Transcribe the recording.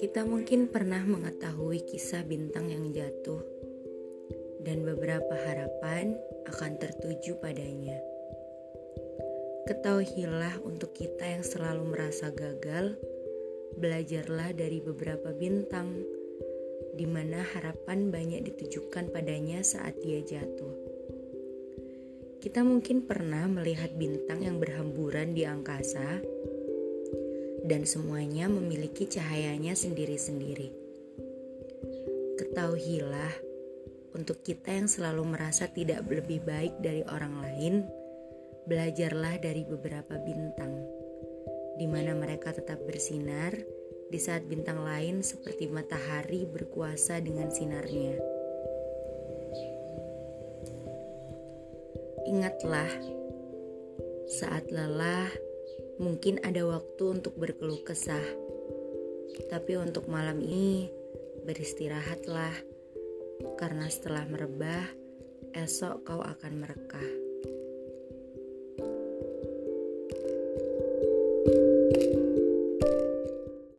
Kita mungkin pernah mengetahui kisah bintang yang jatuh, dan beberapa harapan akan tertuju padanya. Ketahuilah untuk kita yang selalu merasa gagal, belajarlah dari beberapa bintang, di mana harapan banyak ditujukan padanya saat dia jatuh. Kita mungkin pernah melihat bintang yang berhamburan di angkasa dan semuanya memiliki cahayanya sendiri-sendiri. Ketahuilah, untuk kita yang selalu merasa tidak lebih baik dari orang lain, belajarlah dari beberapa bintang, di mana mereka tetap bersinar di saat bintang lain seperti matahari berkuasa dengan sinarnya. Ingatlah, saat lelah, Mungkin ada waktu untuk berkeluh kesah, tapi untuk malam ini beristirahatlah, karena setelah merebah, esok kau akan merekah.